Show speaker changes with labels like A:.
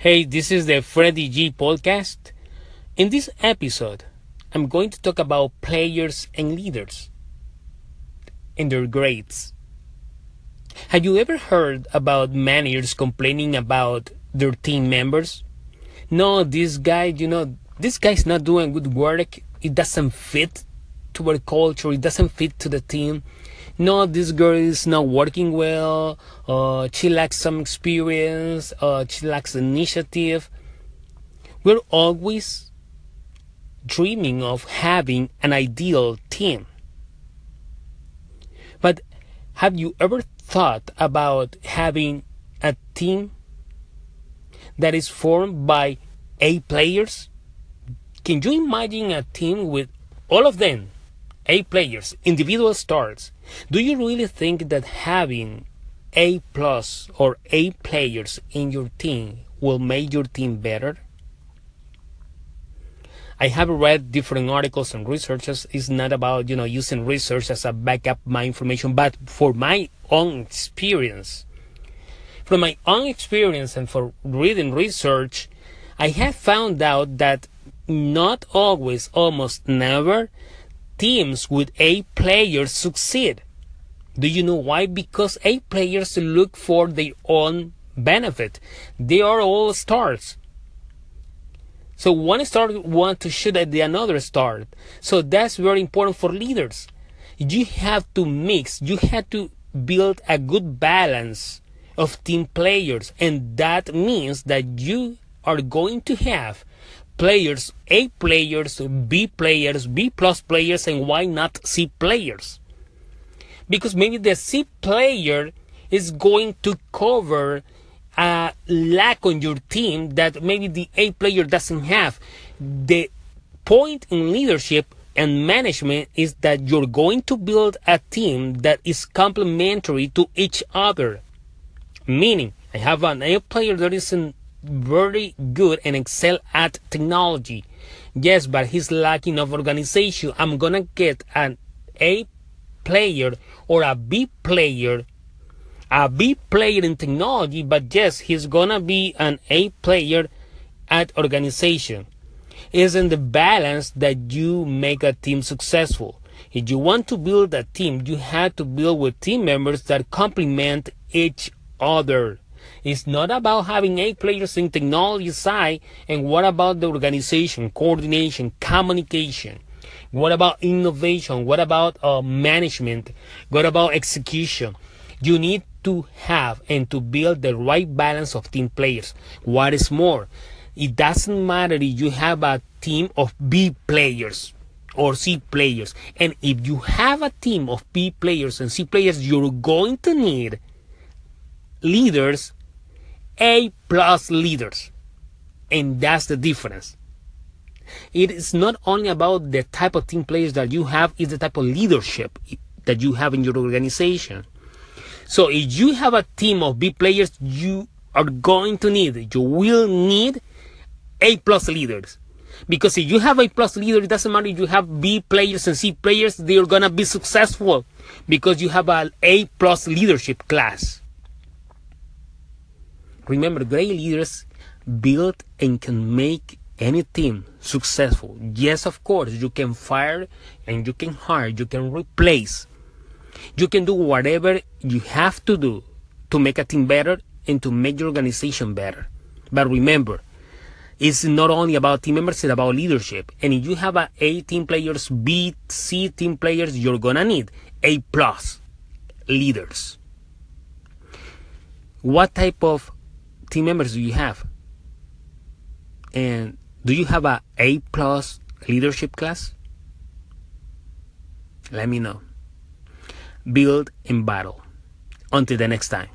A: Hey, this is the Freddy G podcast. In this episode, I'm going to talk about players and leaders and their grades. Have you ever heard about managers complaining about their team members? No, this guy, you know, this guy's not doing good work. It doesn't fit to our culture. It doesn't fit to the team. No, this girl is not working well. Uh, she lacks some experience. Uh, she lacks initiative. We're always dreaming of having an ideal team. But have you ever thought about having a team that is formed by A players? Can you imagine a team with all of them A players, individual stars? Do you really think that having A plus or A players in your team will make your team better? I have read different articles and researches. It's not about, you know, using research as a backup my information, but for my own experience. From my own experience and for reading research, I have found out that not always, almost never, teams with A players succeed. Do you know why? Because A players look for their own benefit. They are all stars. So one star want to shoot at the another star. So that's very important for leaders. You have to mix, you have to build a good balance of team players. And that means that you are going to have players, A players, B players, B plus players, and why not C players? Because maybe the C player is going to cover a lack on your team that maybe the A player doesn't have. The point in leadership and management is that you're going to build a team that is complementary to each other. Meaning, I have an A player that is very good and excel at technology. Yes, but he's lacking of organization. I'm gonna get an A player or a B player a B player in technology, but yes, he's gonna be an A player at organization. Isn't the balance that you make a team successful? If you want to build a team, you have to build with team members that complement each other. It's not about having A players in technology side and what about the organization, coordination, communication? What about innovation? What about uh, management? What about execution? You need to have and to build the right balance of team players. What is more, it doesn't matter if you have a team of B players or C players. And if you have a team of B players and C players, you're going to need leaders, A plus leaders. And that's the difference. It is not only about the type of team players that you have, it's the type of leadership that you have in your organization. So if you have a team of B players, you are going to need, you will need A plus leaders. Because if you have A plus leader, it doesn't matter if you have B players and C players, they're gonna be successful because you have an A plus leadership class. Remember, great leaders build and can make any team successful. Yes, of course, you can fire and you can hire, you can replace. You can do whatever you have to do to make a team better and to make your organization better. But remember, it's not only about team members, it's about leadership. And if you have a A team players, B, C team players, you're gonna need A plus leaders. What type of team members do you have? And do you have a A plus leadership class? Let me know build, and battle. Until the next time.